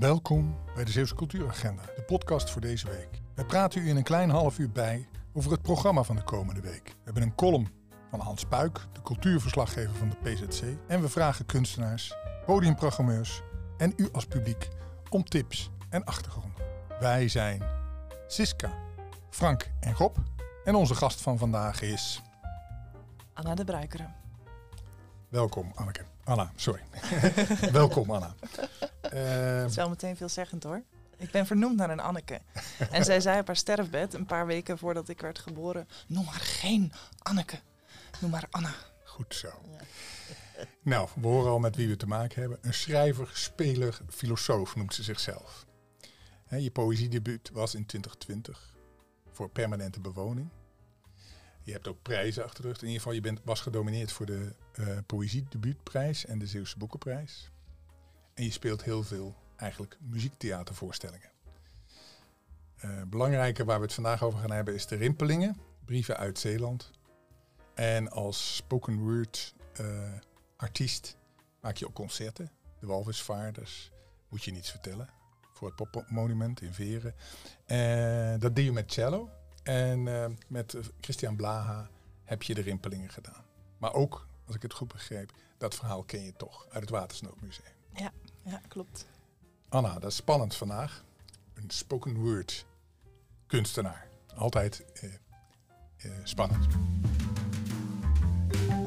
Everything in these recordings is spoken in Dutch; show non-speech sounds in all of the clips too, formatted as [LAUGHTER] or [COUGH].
Welkom bij de Zeeuwse Cultuuragenda, de podcast voor deze week. Wij praten u in een klein half uur bij over het programma van de komende week. We hebben een column van Hans Puik, de cultuurverslaggever van de PZC. En we vragen kunstenaars, podiumprogrammeurs en u als publiek om tips en achtergronden. Wij zijn Siska, Frank en Rob. En onze gast van vandaag is... Anna de Bruikeren. Welkom Anneke. Anna, sorry. [LAUGHS] Welkom Anna. Uh, dat is wel meteen veelzeggend hoor. Ik ben vernoemd naar een Anneke. En zij zei op haar sterfbed, een paar weken voordat ik werd geboren... Noem maar geen Anneke, noem maar Anna. Goed zo. Nou, we horen al met wie we te maken hebben. Een schrijver, speler, filosoof noemt ze zichzelf. He, je poëziedebuut was in 2020 voor permanente bewoning. Je hebt ook prijzen achter de rug. In ieder geval, je bent, was gedomineerd voor de uh, Poëziedebuutprijs en de Zeeuwse Boekenprijs. En je speelt heel veel eigenlijk muziektheatervoorstellingen. Uh, belangrijke waar we het vandaag over gaan hebben is de Rimpelingen, brieven uit Zeeland. En als spoken word uh, artiest maak je ook concerten. De Walvisvaarders, moet je niets vertellen, voor het Popmonument in Veren. Uh, dat deed je met cello. En met Christian Blaha heb je de Rimpelingen gedaan. Maar ook, als ik het goed begreep, dat verhaal ken je toch uit het Watersnoodmuseum. Ja, ja, klopt. Anna, dat is spannend vandaag. Een spoken word kunstenaar. Altijd uh, uh, spannend.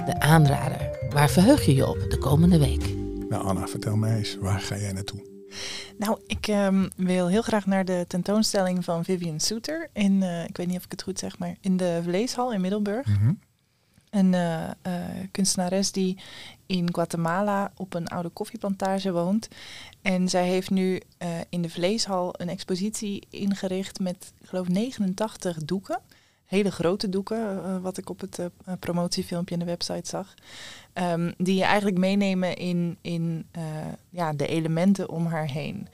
De aanrader. Waar verheug je je op de komende week? Nou Anna, vertel mij eens, waar ga jij naartoe? Nou, ik um, wil heel graag naar de tentoonstelling van Vivian Soeter in, uh, ik weet niet of ik het goed zeg, maar in de Vleeshal in Middelburg. Mm -hmm. Een uh, uh, kunstenares die in Guatemala op een oude koffieplantage woont. En zij heeft nu in de Vleeshal een expositie ingericht met, ik geloof, 89 doeken. Hele grote doeken, wat ik op het promotiefilmpje in de website zag. Um, die je eigenlijk meenemen in, in ja, de elementen om haar heen.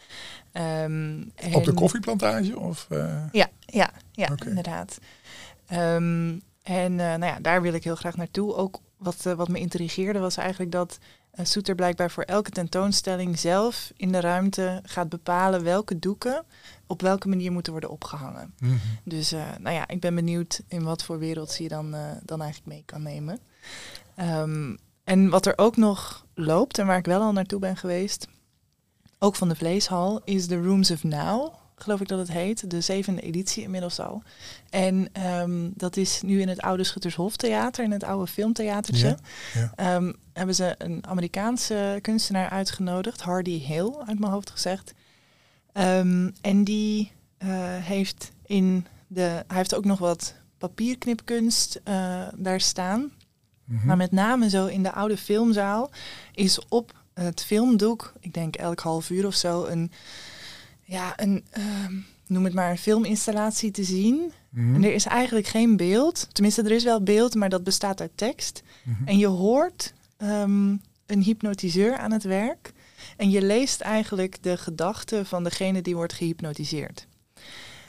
Um, Op de koffieplantage? Of. Ja, ja, ja okay. inderdaad. Um, en uh, nou ja, daar wil ik heel graag naartoe. Ook wat, wat me intrigeerde was eigenlijk dat Soeter blijkbaar voor elke tentoonstelling zelf in de ruimte gaat bepalen welke doeken op welke manier moeten worden opgehangen. Mm -hmm. Dus nou ja, ik ben benieuwd in wat voor wereld ze je dan, dan eigenlijk mee kan nemen. Um, en wat er ook nog loopt en waar ik wel al naartoe ben geweest, ook van de Vleeshal, is The Rooms of Now, geloof ik dat het heet. De zevende editie inmiddels al. En um, dat is nu in het oude Schuttershof Theater, in het oude filmtheatertje. Ja, ja. Um, hebben ze een Amerikaanse kunstenaar uitgenodigd, Hardy Hill, uit mijn hoofd gezegd. Um, en die uh, heeft in de. Hij heeft ook nog wat papierknipkunst uh, daar staan. Mm-hmm. Maar met name zo in de oude filmzaal is op het filmdoek, ik denk elk half uur of zo, een, ja, een uh, noem het maar een filminstallatie te zien. Mm-hmm. En er is eigenlijk geen beeld. Tenminste, er is wel beeld, maar dat bestaat uit tekst. Mm-hmm. En je hoort um, een hypnotiseur aan het werk. En je leest eigenlijk de gedachten van degene die wordt gehypnotiseerd.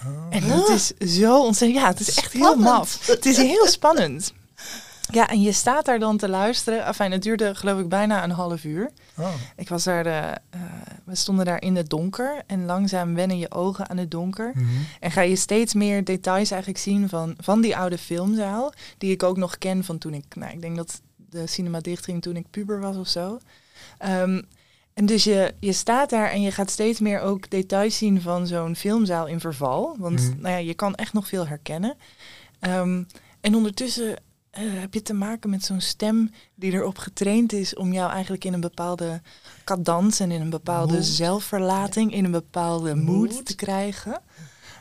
Oh. En het is zo ontzettend. Ja, het is echt heel maf. Het is heel spannend. Ja, en je staat daar dan te luisteren. Enfin, het duurde geloof ik bijna een half uur. Oh. Ik was daar, de, uh, we stonden daar in het donker en langzaam wennen je ogen aan het donker. Mm-hmm. En ga je steeds meer details eigenlijk zien van, van die oude filmzaal, die ik ook nog ken van toen ik, nou ik denk dat de cinema dicht ging toen ik puber was of zo. Um, en dus je, je staat daar en je gaat steeds meer ook details zien van zo'n filmzaal in verval. Want mm-hmm. nou ja, je kan echt nog veel herkennen. Um, en ondertussen uh, heb je te maken met zo'n stem die erop getraind is om jou eigenlijk in een bepaalde cadans en in een bepaalde mood. zelfverlating, in een bepaalde mood. mood te krijgen.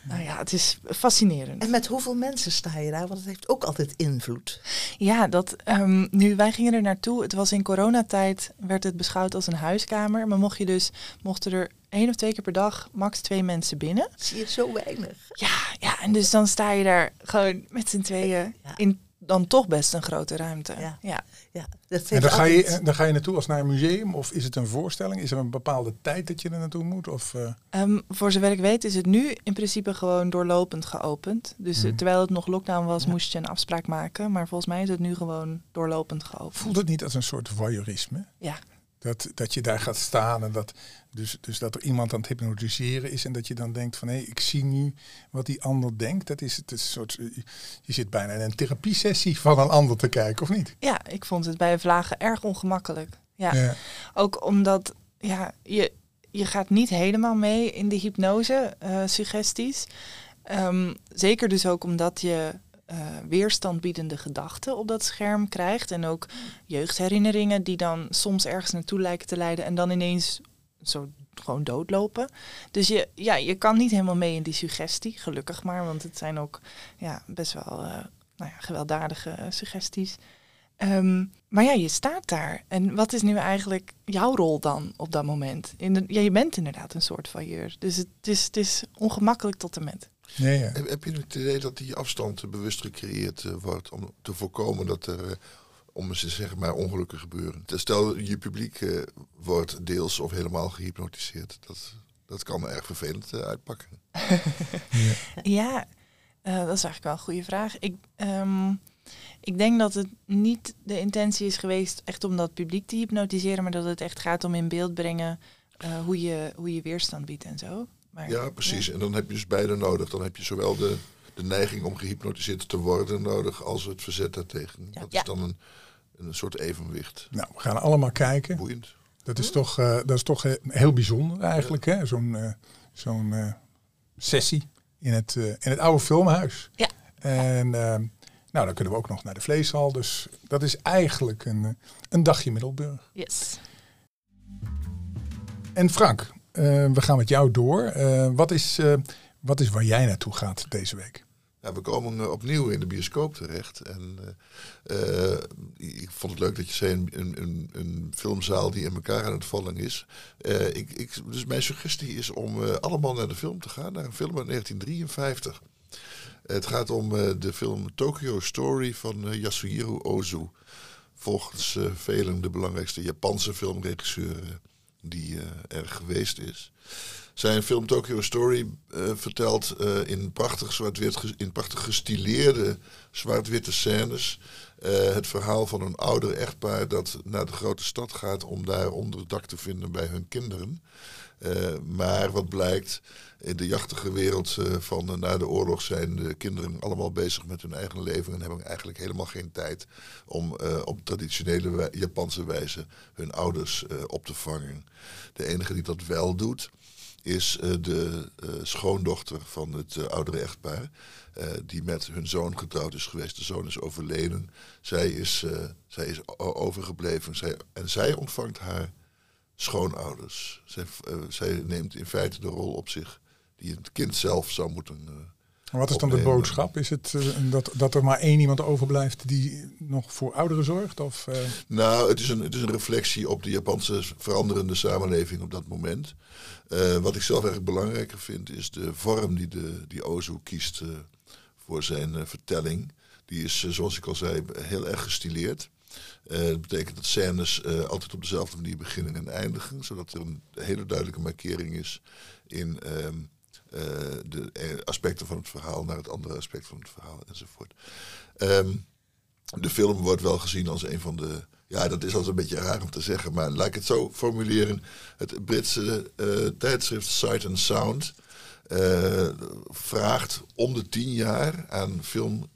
Nou ja, het is fascinerend. En met hoeveel mensen sta je daar? Want het heeft ook altijd invloed. Ja, dat, um, nu wij gingen er naartoe. Het was in coronatijd, werd het beschouwd als een huiskamer. Maar mocht je dus, mochten er één of twee keer per dag max twee mensen binnen. Zie je zo weinig. Ja, ja, en dus dan sta je daar gewoon met z'n tweeën ja. in dan toch best een grote ruimte. Ja. ja. ja dat en dan ga, je, dan ga je naartoe als naar een museum? Of is het een voorstelling? Is er een bepaalde tijd dat je er naartoe moet? Of, uh... um, voor zover ik weet is het nu in principe gewoon doorlopend geopend. Dus hmm. terwijl het nog lockdown was, ja. moest je een afspraak maken. Maar volgens mij is het nu gewoon doorlopend geopend. Voelt het niet als een soort voyeurisme? Ja. Dat, dat je daar gaat staan en dat, dus, dus dat er iemand aan het hypnotiseren is en dat je dan denkt van hé, ik zie nu wat die ander denkt. Dat is het is een soort, je zit bijna in een therapiesessie van een ander te kijken, of niet? Ja, ik vond het bij Vlagen erg ongemakkelijk. Ja. Ja. Ook omdat ja, je, je gaat niet helemaal mee in de hypnose eh, suggesties. Ehm, zeker dus ook omdat je eh, weerstand biedende gedachten op dat scherm krijgt. En ook jeugdherinneringen die dan soms ergens naartoe lijken te leiden en dan ineens zo gewoon doodlopen. Dus je, ja, je kan niet helemaal mee in die suggestie, gelukkig maar, want het zijn ook ja, best wel eh, nou ja, gewelddadige eh, suggesties. Ehm, maar ja, je staat daar. En wat is nu eigenlijk jouw rol dan op dat moment? In de, ja, je bent inderdaad een soort vailleur. Dus het is, het is ongemakkelijk tot en met. Ja, ja. Heb, heb je het idee dat die afstand bewust gecreëerd eh, wordt om te voorkomen dat er, eh, om eens te zeggen, maar ongelukken gebeuren? Stel, je publiek eh, wordt deels of helemaal gehypnotiseerd. Dat, dat kan erg vervelend uitpakken. [LAUGHS] Ja, eh, dat is eigenlijk wel een goede vraag. Ik, ehm, ik denk dat het niet de intentie is geweest echt om dat publiek te hypnotiseren, maar dat het echt gaat om in beeld brengen eh, hoe, je, hoe je weerstand biedt en zo. Maar, Ja, precies. En dan heb je dus beide nodig. Dan heb je zowel de, de neiging om gehypnotiseerd te worden nodig, als het verzet daartegen. Ja. Dat Ja. is dan een, een soort evenwicht. Nou, we gaan allemaal kijken. Boeiend. Dat is toch, eh, dat is toch eh, heel bijzonder eigenlijk, hè? Zo'n eh, zo'n eh, sessie in het, in het oude filmhuis. Ja. En nou, dan kunnen we ook nog naar de vleeshal. Dus dat is eigenlijk een, een dagje Middelburg. Yes. En Frank, we gaan met jou door. Eh, wat, is, eh, wat is waar jij naartoe gaat deze week? Ja, we komen eh, opnieuw in de bioscoop terecht. En eh, eh, ik vond het leuk dat je zei een, een, een, filmzaal die in elkaar aan het vallen is. Eh, ik, ik, dus mijn suggestie is om eh, allemaal naar de film te gaan, naar een film uit 1953. Het gaat om eh, de film Tokyo Story van eh, Yasuhiro Ozu. Volgens eh, velen de belangrijkste Japanse filmregisseur eh, die eh, er geweest is. Zijn film Tokyo Story eh, vertelt eh, in, prachtig zwart-wit, ge- in prachtig gestileerde zwart-witte scènes eh, het verhaal van een ouder echtpaar dat naar de grote stad gaat om daar onderdak te vinden bij hun kinderen. Maar wat blijkt, in de jachtige wereld van na de oorlog zijn de kinderen allemaal bezig met hun eigen leven en hebben eigenlijk helemaal geen tijd om op traditionele Japanse wijze hun ouders op te vangen. De enige die dat wel doet, is eh, de eh, schoondochter van het eh, oudere echtpaar, die met hun zoon getrouwd is geweest. De zoon is overleden. Zij is, zij is overgebleven zij, en zij ontvangt haar schoonouders. Zij, zij neemt in feite de rol op zich die het kind zelf zou moeten. Wat is dan de boodschap? Is het eh, dat, dat er maar één iemand overblijft die nog voor ouderen zorgt? Of, eh, Nou, het is, een, het is een reflectie op de Japanse veranderende samenleving op dat moment. Eh, wat ik zelf eigenlijk belangrijker vind, is de vorm die, de, die Ozu kiest voor zijn vertelling. Die is, zoals ik al zei, heel erg gestileerd. Dat betekent dat scènes altijd op dezelfde manier beginnen en eindigen, zodat er een hele duidelijke markering is in ehm, eh, de eh, aspecten van het verhaal naar het andere aspect van het verhaal enzovoort. Ehm, de film wordt wel gezien als een van de. Ja, dat is altijd een beetje raar om te zeggen, maar laat ik het zo formuleren. Het Britse eh, tijdschrift Sight and Sound vraagt om de tien jaar aan film,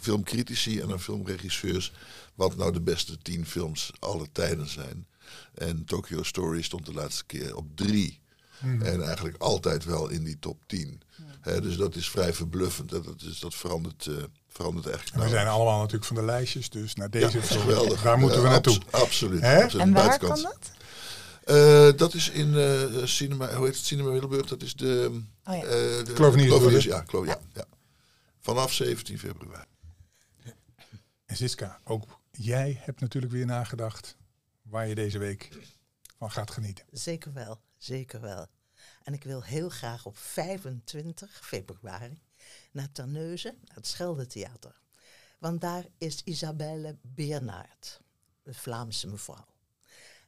filmcritici en aan filmregisseurs wat nou de beste tien films aller tijden zijn. En Tokyo Story stond de laatste keer op drie. En eigenlijk altijd wel in die top 10. Hè, dus dat is vrij verbluffend. Dat, dat, is, dat verandert, eh, verandert eigenlijk. we zijn allemaal natuurlijk van de lijstjes, dus naar Ja, deze geweldig. daar moeten we naartoe. abs- absoluut. Hè? absoluut. En waar kan dat? Eh, dat is in eh, cinema, hoe heet het, Cinema Middelburg? Dat is de... Oh ja. de ja, ja, ja. Vanaf 17 februari. En Siska, ook jij hebt natuurlijk weer nagedacht waar je deze week van gaat genieten. Zeker wel, zeker wel. En ik wil heel graag op 25 februari naar Terneuzen, naar het Scheldetheater. Want daar is Isabelle Bernard, een Vlaamse mevrouw.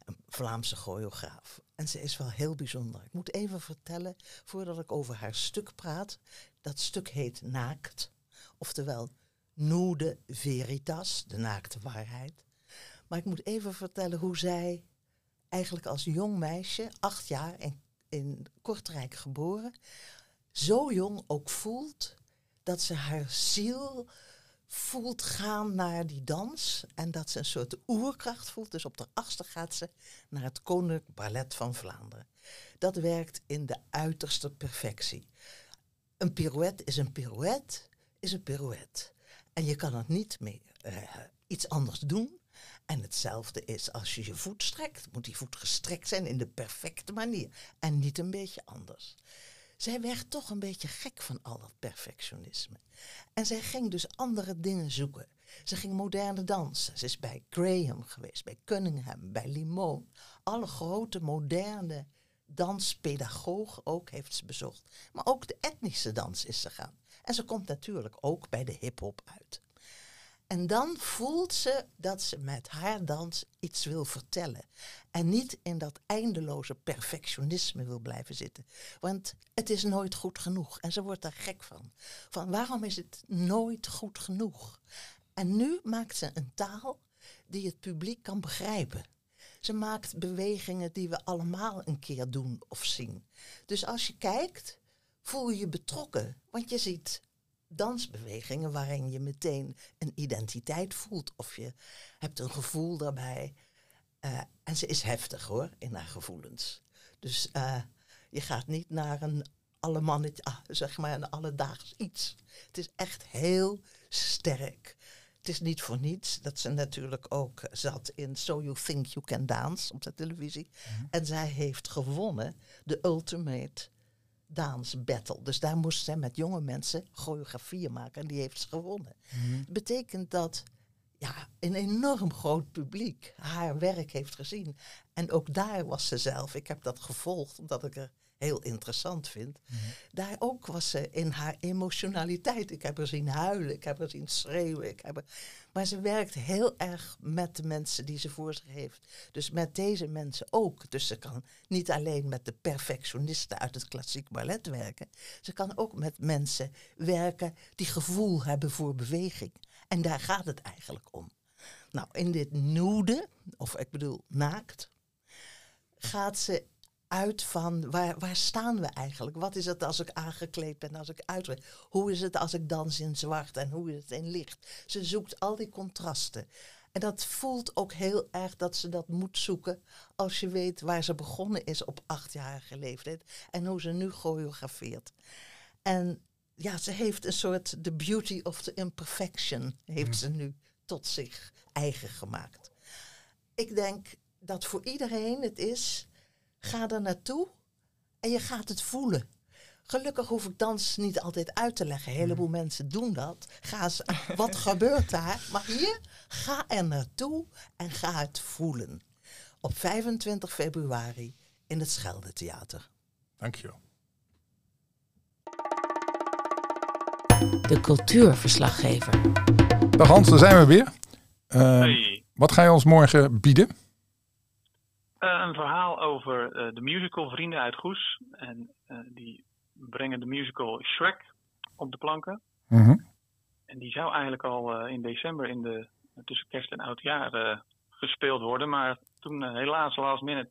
Een Vlaamse choreograaf. En ze is wel heel bijzonder. Ik moet even vertellen, voordat ik over haar stuk praat. Dat stuk heet Naakt. Oftewel, Nude Veritas, de naakte waarheid. Maar ik moet even vertellen hoe zij eigenlijk als jong meisje, acht jaar in, in Kortrijk geboren, zo jong ook voelt dat ze haar ziel voelt gaan naar die dans en dat ze een soort oerkracht voelt. Dus op de achtste gaat ze naar het Koninklijk Ballet van Vlaanderen. Dat werkt in de uiterste perfectie. Een pirouette is een pirouette, is een pirouette. En je kan het niet meer uh, iets anders doen. En hetzelfde is als je je voet strekt, moet die voet gestrekt zijn in de perfecte manier. En niet een beetje anders. Zij werd toch een beetje gek van al dat perfectionisme. En zij ging dus andere dingen zoeken. Ze ging moderne dansen. Ze is bij Graham geweest, bij Cunningham, bij Limon. Alle grote moderne danspedagogen ook heeft ze bezocht. Maar ook de etnische dans is ze gaan. En ze komt natuurlijk ook bij de hip-hop uit. En dan voelt ze dat ze met haar dans iets wil vertellen. En niet in dat eindeloze perfectionisme wil blijven zitten. Want het is nooit goed genoeg. En ze wordt daar gek van. Van waarom is het nooit goed genoeg? En nu maakt ze een taal die het publiek kan begrijpen. Ze maakt bewegingen die we allemaal een keer doen of zien. Dus als je kijkt, voel je je betrokken. Want je ziet dansbewegingen waarin je meteen een identiteit voelt. Of je hebt een gevoel daarbij. Uh, en ze is heftig hoor, in haar gevoelens. Dus uh, je gaat niet naar een allemannetje, ah, zeg maar een alledaags iets. Het is echt heel sterk. Het is niet voor niets dat ze natuurlijk ook zat in So You Think You Can Dance op de televisie. Mm -hmm. En zij heeft gewonnen de Ultimate Dance Battle. Dus daar moest zij met jonge mensen choreografieën maken en die heeft ze gewonnen. Mm Dat betekent dat ja, een enorm groot publiek haar werk heeft gezien. En ook daar was ze zelf, ik heb dat gevolgd omdat ik er heel interessant vind. Mm -hmm. Daar ook was ze in haar emotionaliteit. Ik heb haar zien huilen, ik heb haar zien schreeuwen. Ik heb haar... Maar ze werkt heel erg met de mensen die ze voor zich heeft. Dus met deze mensen ook. Dus ze kan niet alleen met de perfectionisten uit het klassiek ballet werken. Ze kan ook met mensen werken die gevoel hebben voor beweging. En daar gaat het eigenlijk om. Nou, in dit nude, of ik bedoel naakt, gaat ze uit van waar, waar staan we eigenlijk? Wat is het als ik aangekleed ben, als ik uitweg? Hoe is het als ik dans in zwart en hoe is het in licht? Ze zoekt al die contrasten. En dat voelt ook heel erg dat ze dat moet zoeken als je weet waar ze begonnen is op achtjarige leeftijd en hoe ze nu choreografeert. En ja, ze heeft een soort the beauty of the imperfection heeft ze nu tot zich eigen gemaakt. Ik denk dat voor iedereen het is Ga er naartoe en je gaat het voelen. Gelukkig hoef ik dans niet altijd uit te leggen. Een heleboel mm. mensen doen dat. Ga eens, wat gebeurt daar? Maar hier, ga er naartoe en ga het voelen. Op 25 februari in het Schelde Theater. Dankjewel. De cultuurverslaggever. Dag Hans, daar zijn we weer. Uh, hey. Wat ga je ons morgen bieden? Uh, een verhaal over uh, de musical Vrienden uit Goes. En uh, die brengen de musical Shrek op de planken. Mm -hmm. En die zou eigenlijk al in december in de, tussen kerst en oudjaar gespeeld worden. Maar toen helaas last minute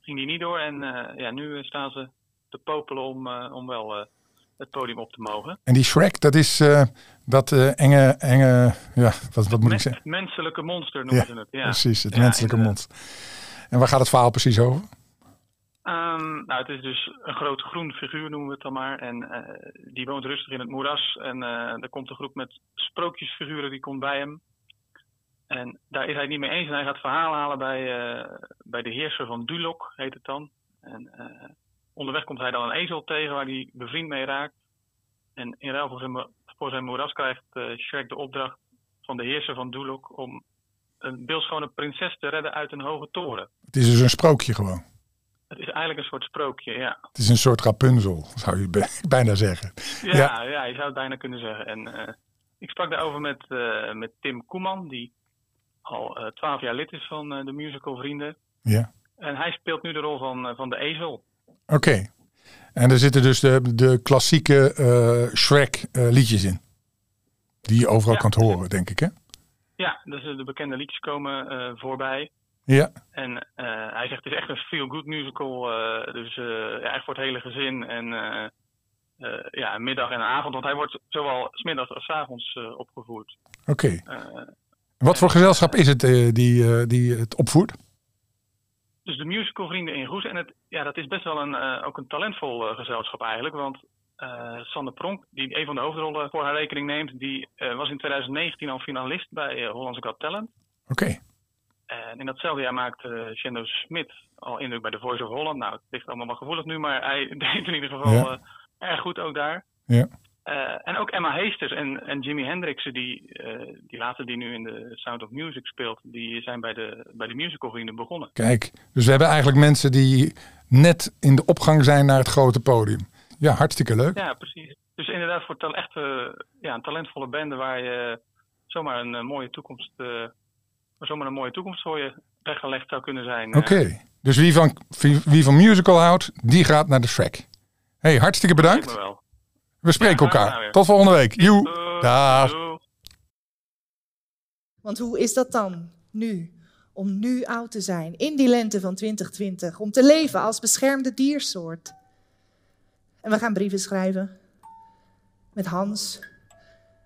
ging die niet door. En ja, nu staan ze te popelen om, om wel het podium op te mogen. En die Shrek, dat is dat enge, enge, ja, wat, wat moet ik zeggen? Het menselijke monster noemen ja, ze het. Ja, precies, het ja, menselijke monster. En waar gaat het verhaal precies over? Um, nou, het is dus een groot groen figuur, noemen we het dan maar. En uh, die woont rustig in het moeras. En uh, er komt een groep met sprookjesfiguren, die komt bij hem. En daar is hij niet mee eens. En hij gaat verhaal halen bij, uh, bij de heerser van Dulok, heet het dan. En onderweg komt hij dan een ezel tegen waar hij bevriend mee raakt. En in ruil voor zijn, voor zijn moeras krijgt Shrek de opdracht van de heerser van Dulok om een beeldschone prinses te redden uit een hoge toren. Het is dus een sprookje gewoon. Het is eigenlijk een soort sprookje, ja. Het is een soort Rapunzel, zou je [LAUGHS] bijna zeggen. Ja, ja. ja je zou het bijna kunnen zeggen. En uh, ik sprak daarover met, uh, met Tim Koeman, die al twaalf uh, jaar lid is van de musical Vrienden. Ja. En hij speelt nu de rol van, van de ezel. Oké. Okay. En er zitten dus de, de klassieke Shrek liedjes in. Die je overal ja. kan horen, denk ik, hè? Ja, dus de bekende liedjes komen uh, voorbij. Ja. En hij zegt het is echt een feel-good musical. dus ja, echt voor het hele gezin. En ja, middag en avond. Want hij wordt zowel smiddags als avonds opgevoerd. Oké. Wat voor gezelschap is het die, die het opvoert? Dus de musical Vrienden in Goes. En het, ja, dat is best wel een, ook een talentvol gezelschap eigenlijk. Want uh, Sander Pronk, die een van de hoofdrollen voor haar rekening neemt, die uh, was in 2019 al finalist bij uh, Hollandse Got Talent. Oké. En in datzelfde jaar maakte Shendo Smit al indruk bij de Voice of Holland. Nou, het ligt allemaal wel gevoelig nu, maar hij [LAUGHS] deed in ieder geval ja. erg goed ook daar. Ja. en ook Emma Heesters en, en Jimi Hendrix, die, die later die nu in de Sound of Music speelt, die zijn bij de, bij de musical vrienden begonnen. Kijk, dus we hebben eigenlijk mensen die net in de opgang zijn naar het grote podium. Ja, hartstikke leuk. Ja, precies. Dus inderdaad voor tal echt uh, ja, een talentvolle bende waar je zomaar een, uh, mooie toekomst, uh, zomaar een mooie toekomst voor je weggelegd zou kunnen zijn. Oké, okay. dus wie van, wie, wie, van musical houdt, die gaat naar de track. hey, hartstikke bedankt. We spreken ja, elkaar. Tot volgende week. Joe. Dag. Want hoe is dat dan nu? Om nu oud te zijn, in die lente van 2020, om te leven als beschermde diersoort. En we gaan brieven schrijven. Met Hans.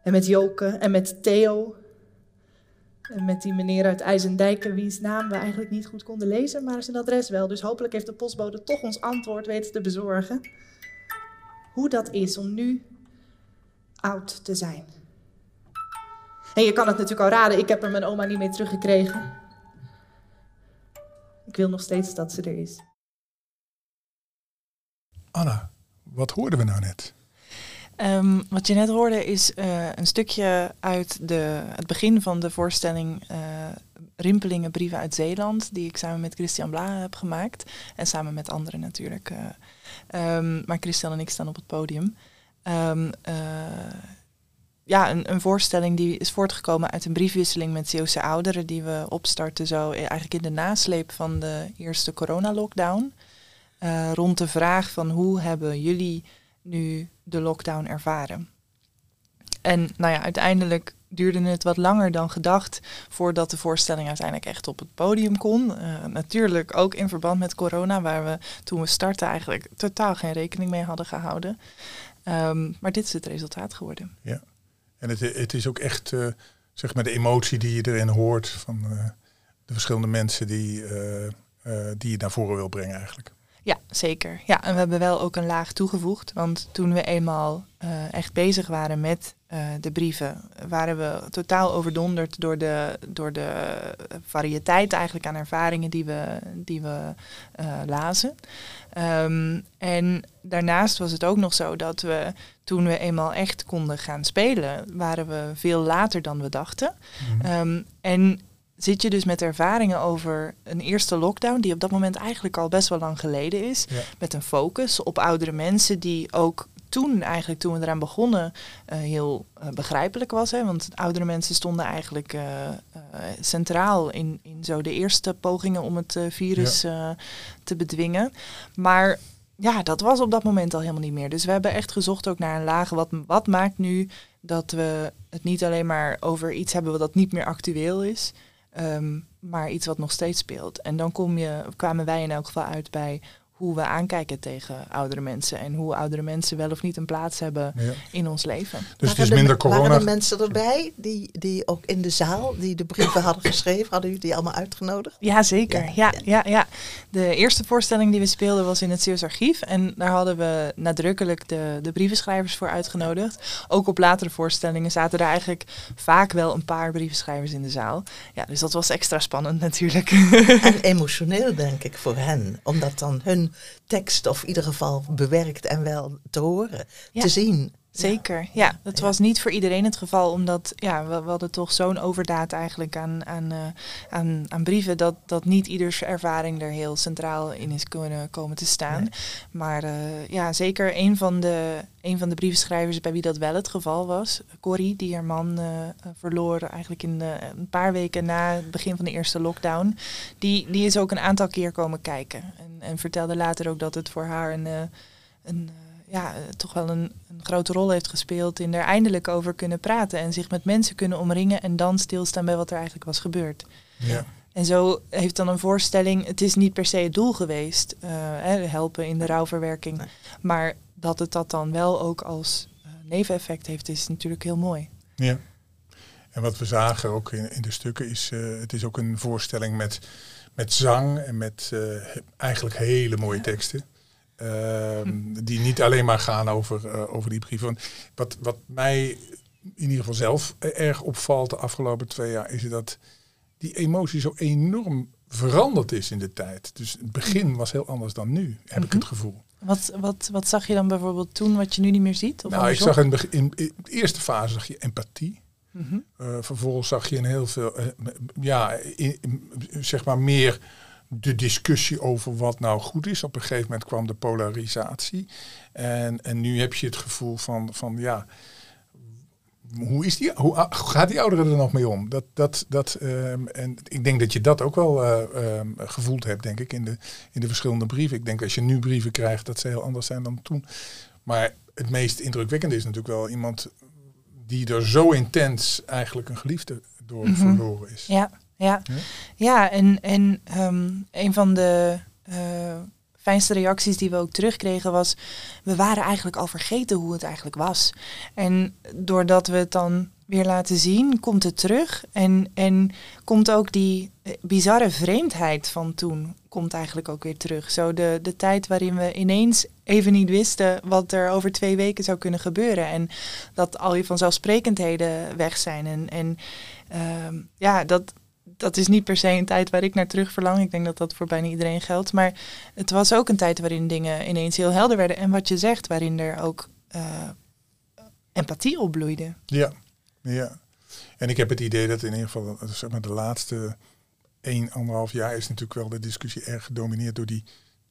En met Joke. En met Theo. En met die meneer uit IJzendijken, wiens naam we eigenlijk niet goed konden lezen, maar zijn adres wel. Dus hopelijk heeft de postbode toch ons antwoord weten te bezorgen. Hoe dat is om nu oud te zijn. En je kan het natuurlijk al raden, ik heb er mijn oma niet mee teruggekregen. Ik wil nog steeds dat ze er is. Anna, wat hoorden we nou net? Um, wat je net hoorde is uh, een stukje uit de, het begin van de voorstelling uh, Rimpelingen Brieven uit Zeeland, die ik samen met Christian Bla heb gemaakt. En samen met anderen natuurlijk. Uh, um, maar Christian en ik staan op het podium. Um, ja, een, voorstelling die is voortgekomen uit een briefwisseling met Zeeuwse ouderen, die we opstarten zo eigenlijk in de nasleep van de eerste coronalockdown. Uh, rond de vraag van hoe hebben jullie nu de lockdown ervaren? En nou ja, uiteindelijk duurde het wat langer dan gedacht voordat de voorstelling uiteindelijk echt op het podium kon. Uh, natuurlijk ook in verband met corona, waar we toen we startten eigenlijk totaal geen rekening mee hadden gehouden. Um, maar dit is het resultaat geworden. Ja, en het, het is ook echt uh, zeg maar de emotie die je erin hoort van de verschillende mensen die, die je naar voren wil brengen eigenlijk. Ja, zeker. Ja, en we hebben wel ook een laag toegevoegd. Want toen we eenmaal uh, echt bezig waren met uh, de brieven, waren we totaal overdonderd door de, door de variëteit eigenlijk aan ervaringen die we, die we uh, lazen. Um, en daarnaast was het ook nog zo dat we toen we eenmaal echt konden gaan spelen, waren we veel later dan we dachten. Mm -hmm. um, en zit je dus met ervaringen over een eerste lockdown, die op dat moment eigenlijk al best wel lang geleden is. Ja. Met een focus op oudere mensen die ook toen eigenlijk, toen we eraan begonnen, uh, heel uh, begrijpelijk was. Hè? Want oudere mensen stonden eigenlijk uh, centraal in, in zo de eerste pogingen om het virus ja. te bedwingen. Maar ja, dat was op dat moment al helemaal niet meer. Dus we hebben echt gezocht ook naar een lage. Wat, wat maakt nu dat we het niet alleen maar over iets hebben wat dat niet meer actueel is. Um, maar iets wat nog steeds speelt. En dan kom je, kwamen wij in elk geval uit bij hoe we aankijken tegen oudere mensen en hoe oudere mensen wel of niet een plaats hebben ja. in ons leven. Dus het is minder corona. Waren er mensen erbij die, die ook in de zaal, die de brieven hadden geschreven, hadden jullie die allemaal uitgenodigd? Ja, zeker. Ja, ja, ja. ja. De eerste voorstelling die we speelden was in het Zeeuws Archief en daar hadden we nadrukkelijk de, de brievenschrijvers voor uitgenodigd. Ook op latere voorstellingen zaten er eigenlijk vaak wel een paar brievenschrijvers in de zaal. Ja, dus dat was extra spannend natuurlijk. En [LAUGHS] emotioneel denk ik voor hen, omdat dan hun tekst of in ieder geval bewerkt en wel te horen, ja. te zien. Zeker, ja. Dat was niet voor iedereen het geval, omdat ja, we, we hadden toch zo'n overdaad eigenlijk aan, aan, uh, aan, aan brieven, dat, dat niet ieders ervaring er heel centraal in is kunnen komen te staan. Nee. Maar uh, ja, zeker een van, de, een van de brievenschrijvers bij wie dat wel het geval was, Corrie, die haar man uh, verloor eigenlijk in de, een paar weken na het begin van de eerste lockdown, die, die is ook een aantal keer komen kijken. En, en vertelde later ook dat het voor haar een, een ja, toch wel een, een, grote rol heeft gespeeld in er eindelijk over kunnen praten en zich met mensen kunnen omringen en dan stilstaan bij wat er eigenlijk was gebeurd. Ja. En zo heeft dan een voorstelling, het is niet per se het doel geweest, uh, helpen in de rouwverwerking. Maar dat het dat dan wel ook als uh, neveneffect heeft, is natuurlijk heel mooi. Ja. En wat we zagen ook in, in de stukken is, uh, het is ook een voorstelling met, met zang en met eigenlijk hele mooie teksten. Ehm, hm. Die niet alleen maar gaan over, over die brieven. Wat, wat mij in ieder geval zelf erg opvalt de afgelopen twee jaar, is dat die emotie zo enorm veranderd is in de tijd. Dus het begin was heel anders dan nu, heb ik het mhm. gevoel. Wat, wat, wat zag je dan bijvoorbeeld toen wat je nu niet meer ziet? Of nou, ik zag in, in, in, de eerste fase zag je empathie. Mm vervolgens zag je een heel veel, uh, ja, zeg maar meer de discussie over wat nou goed is. Op een gegeven moment kwam de polarisatie. En, en nu heb je het gevoel van, van ja, hoe, is die, hoe gaat die ouderen er nog mee om? Dat, dat, dat, ehm, en ik denk dat je dat ook wel uh, gevoeld hebt, denk ik, in de, in de verschillende brieven. Ik denk als je nu brieven krijgt, dat ze heel anders zijn dan toen. Maar het meest indrukwekkende is natuurlijk wel iemand die er zo intens eigenlijk een geliefde door mhm. verloren is. Ja, ja. ja? en, en um, een van de uh, fijnste reacties die we ook terugkregen was, we waren eigenlijk al vergeten hoe het eigenlijk was. En doordat we het dan weer laten zien, komt het terug. En, en komt ook die eh, bizarre vreemdheid van toen, komt eigenlijk ook weer terug. Zo de, de tijd waarin we ineens even niet wisten wat er over twee weken zou kunnen gebeuren. En dat al je vanzelfsprekendheden weg zijn. En, en uh, ja, dat, dat is niet per se een tijd waar ik naar terug verlang. Ik denk dat dat voor bijna iedereen geldt. Maar het was ook een tijd waarin dingen ineens heel helder werden. En wat je zegt, waarin er ook uh, empathie opbloeide. Ja, ja. En ik heb het idee dat in ieder geval zeg maar, de laatste 1, anderhalf jaar is natuurlijk wel de discussie erg gedomineerd door die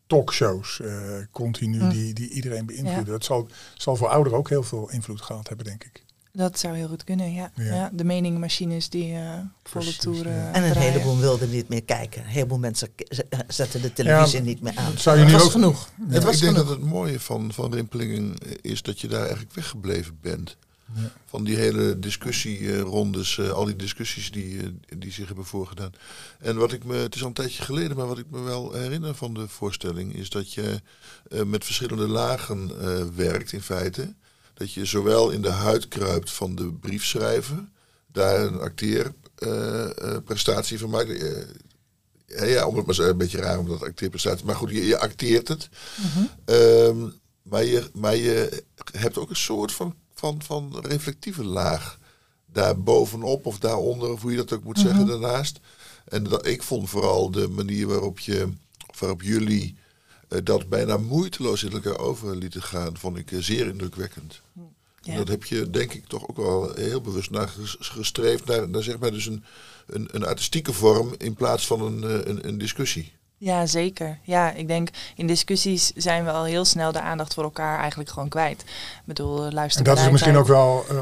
talkshows. Uh, continu hm. die, die iedereen beïnvloeden. Dat zal, zal voor ouderen ook heel veel invloed gehad hebben, denk ik. Dat zou heel goed kunnen, ja. ja. de meningmachines die uh, volle toeren. En een heleboel wilden niet meer kijken. Een heleboel mensen zetten de televisie niet meer aan. Zou je nu het was ook... genoeg. Het was ik denk dat het mooie van, van Rimpelingen is dat je daar eigenlijk weggebleven bent. Van die hele discussierondes, uh, al die discussies die, uh, die zich hebben voorgedaan. En wat ik me, het is al een tijdje geleden, maar wat ik me wel herinner van de voorstelling is dat je met verschillende lagen werkt in feite dat je zowel in de huid kruipt van de briefschrijver, daar een acteerprestatie uh, van maakt. Uh, ja, om het maar zo een beetje raar om dat acteerprestatie, maar goed, je, je acteert het. Mhm. Ehm, maar, je, maar je hebt ook een soort van, van, van reflectieve laag daar bovenop of daaronder, of hoe je dat ook moet zeggen, mhm. daarnaast. En dat, ik vond vooral de manier waarop, je, waarop jullie dat bijna moeiteloos in elkaar over lieten gaan, vond ik zeer indrukwekkend. Ja. Dat heb je denk ik toch ook wel heel bewust naar gestreefd, naar, naar zeg maar dus een, een, een artistieke vorm in plaats van een, eh, een, een discussie. Ja, zeker. Ja, ik denk in discussies zijn we al heel snel de aandacht voor elkaar eigenlijk gewoon kwijt. Ik bedoel, luister. En dat is misschien ook wel uh,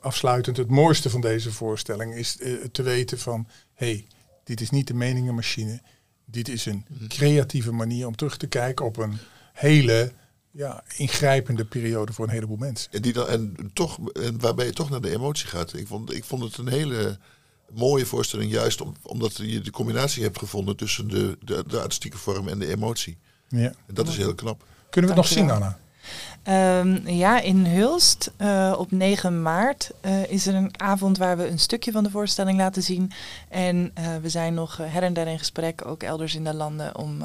afsluitend. Het mooiste van deze voorstelling is uh, te weten van, hé, hey, dit is niet de meningenmachine. Dit is een creatieve manier om terug te kijken op een hele ja, ingrijpende periode voor een heleboel mensen. En, die dan, en, toch, en waarbij je toch naar de emotie gaat. Ik vond, ik vond het een hele mooie voorstelling, juist omdat je de combinatie hebt gevonden tussen de, de, de artistieke vorm en de emotie. Ja. En dat is heel knap. Kunnen we het nog zien, Anna? Um, ja, in Hulst uh, op 9 maart uh, is er een avond waar we een stukje van de voorstelling laten zien. En uh, we zijn nog her en der in gesprek, ook elders in de landen, om,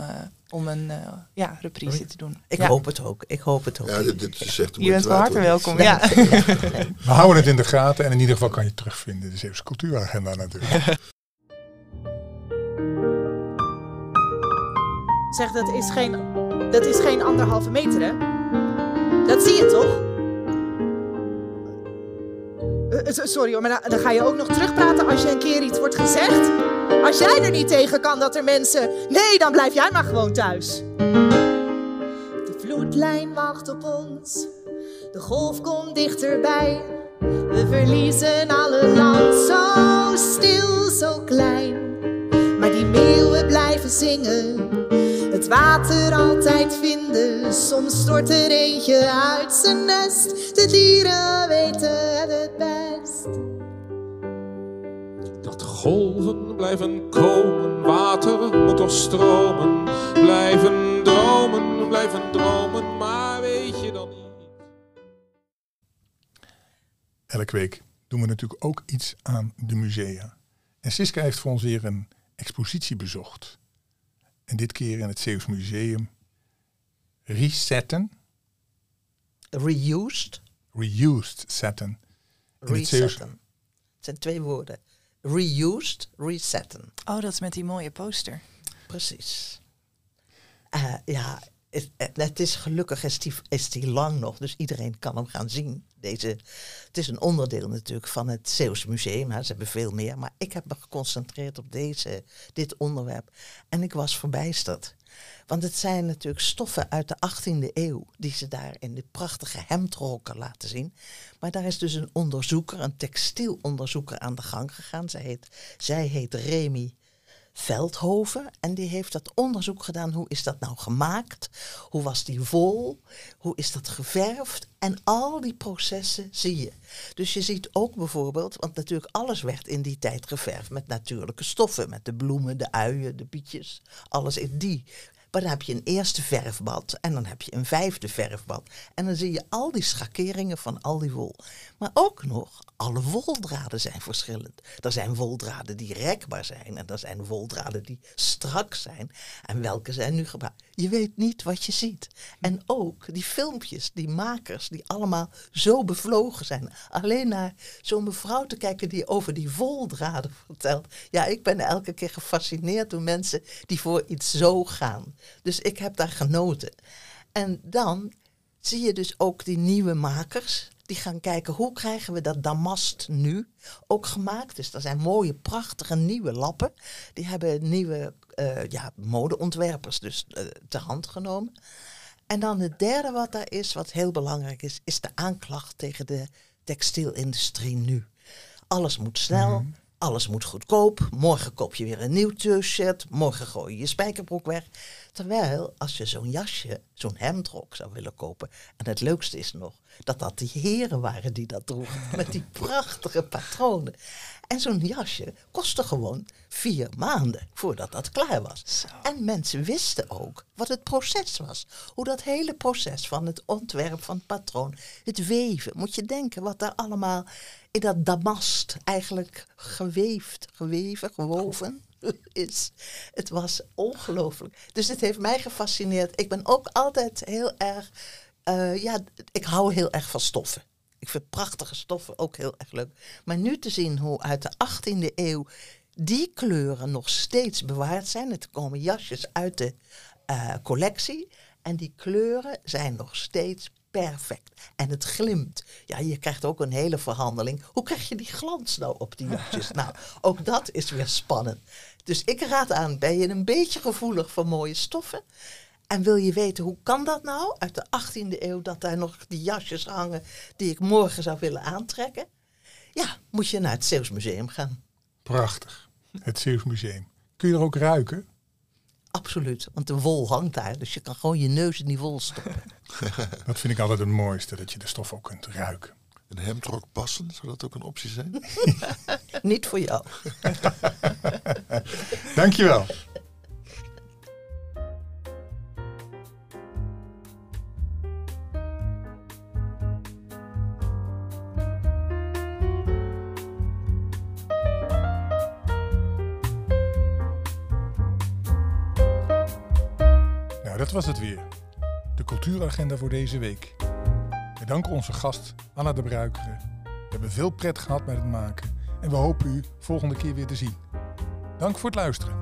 om een ja, reprise te doen. Ik ja. hoop het ook. Ik hoop het ook. Ja, dit, dit is echt je bent van harte welkom. Ja. [LAUGHS] we houden het in de gaten en in ieder geval kan je terugvinden in de Zeeuwse cultuuragenda natuurlijk. zeg, dat is geen, dat is geen anderhalve meter hè? Dat zie je toch? Uh, sorry hoor, maar dan, ga je ook nog terugpraten als je een keer iets wordt gezegd. Als jij er niet tegen kan dat er mensen. Nee, dan blijf jij maar gewoon thuis. De vloedlijn wacht op ons. De golf komt dichterbij. We verliezen alle land zo stil, zo klein. Maar die meeuwen blijven zingen het water altijd vinden. Soms stort er eentje uit zijn nest. De dieren weten het best. Dat golven blijven komen, water moet er stromen. Blijven dromen, blijven dromen, maar weet je dan niet. Elke week doen we natuurlijk ook iets aan de musea. En Siska heeft voor ons weer een expositie bezocht. En dit keer in het Zeeuws Museum resetten, Reused, reused zetten. Het resetten. Het zijn twee woorden. Reused, resetten. Oh, dat is met die mooie poster. Precies. Eh, ja, het, het is gelukkig is die, is die lang nog, dus iedereen kan hem gaan zien. Deze, het is een onderdeel natuurlijk van het Zeeuws Museum. Ze hebben veel meer, maar ik heb me geconcentreerd op deze, dit onderwerp. En ik was verbijsterd. Want het zijn natuurlijk stoffen uit de 18e eeuw die ze daar in dit prachtige hemdrokken laten zien. Maar daar is dus een onderzoeker, een textielonderzoeker aan de gang gegaan. Zij heet, zij heet Remy Veldhoven. En die heeft dat onderzoek gedaan. Hoe is dat nou gemaakt? Hoe was die wol? Hoe is dat geverfd? En al die processen zie je. Dus je ziet ook bijvoorbeeld, want natuurlijk alles werd in die tijd geverfd met natuurlijke stoffen. Met de bloemen, de uien, de bietjes. Alles in die. Maar dan heb je een eerste verfbad en dan heb je een vijfde verfbad. En dan zie je al die schakeringen van al die wol. Maar ook nog, alle woldraden zijn verschillend. Er zijn woldraden die rekbaar zijn en er zijn woldraden die strak zijn. En welke zijn nu gebruikt? Je weet niet wat je ziet. En ook die filmpjes, die makers, die allemaal zo bevlogen zijn. Alleen naar zo'n mevrouw te kijken die over die woldraden vertelt. Ja, ik ben elke keer gefascineerd door mensen die voor iets zo gaan. Dus ik heb daar genoten. En dan zie je dus ook die nieuwe makers. Die gaan kijken hoe krijgen we dat damast nu ook gemaakt. Dus er zijn mooie, prachtige nieuwe lappen. Die hebben nieuwe eh, ja, modeontwerpers dus eh, ter hand genomen. En dan het derde wat daar is, wat heel belangrijk is, is de aanklacht tegen de textielindustrie nu. Alles moet snel, alles moet goedkoop. Morgen koop je weer een nieuw t-shirt, morgen gooi je je spijkerbroek weg. Terwijl als je zo'n jasje, zo'n hemdrok zou willen kopen, en het leukste is nog dat dat die heren waren die dat droegen, [LAUGHS] met die prachtige patronen. En zo'n jasje kostte gewoon vier maanden voordat dat klaar was. En mensen wisten ook wat het proces was. Hoe dat hele proces van het ontwerp van het patroon, het weven. Moet je denken wat daar allemaal in dat damast eigenlijk geweefd, geweven, gewoven [LAUGHS] is. Het was ongelooflijk. Dus het heeft mij gefascineerd. Ik ben ook altijd heel erg, eh, ja, ik hou heel erg van stoffen. Ik vind prachtige stoffen ook heel erg leuk. Maar nu te zien hoe uit de 18e eeuw die kleuren nog steeds bewaard zijn. Het komen jasjes uit de eh, collectie. En die kleuren zijn nog steeds perfect. En het glimt. Ja, je krijgt ook een hele verhandeling. Hoe krijg je die glans nou op die jasjes? [LAUGHS] nou, ook dat is weer spannend. Dus ik raad aan, ben je een beetje gevoelig voor mooie stoffen? En wil je weten hoe kan dat nou uit de 18e eeuw dat daar nog die jasjes hangen die ik morgen zou willen aantrekken? Ja, moet je naar het Zeeuws Museum gaan. Prachtig. Het Zeeuws Museum. Kun je er ook ruiken? Absoluut, want de wol hangt daar, dus je kan gewoon je neus in die wol stoppen. [LAUGHS] [LAUGHS] Dat vind ik altijd het mooiste, dat je de stof ook kunt ruiken. Een hemdrok passen, zou dat ook een optie zijn? [LAUGHS] Niet voor jou. Dankjewel. Dat was het weer. De cultuuragenda voor deze week. We danken onze gast Anna de Bruikere. We hebben veel pret gehad met het maken en we hopen u volgende keer weer te zien. Dank voor het luisteren.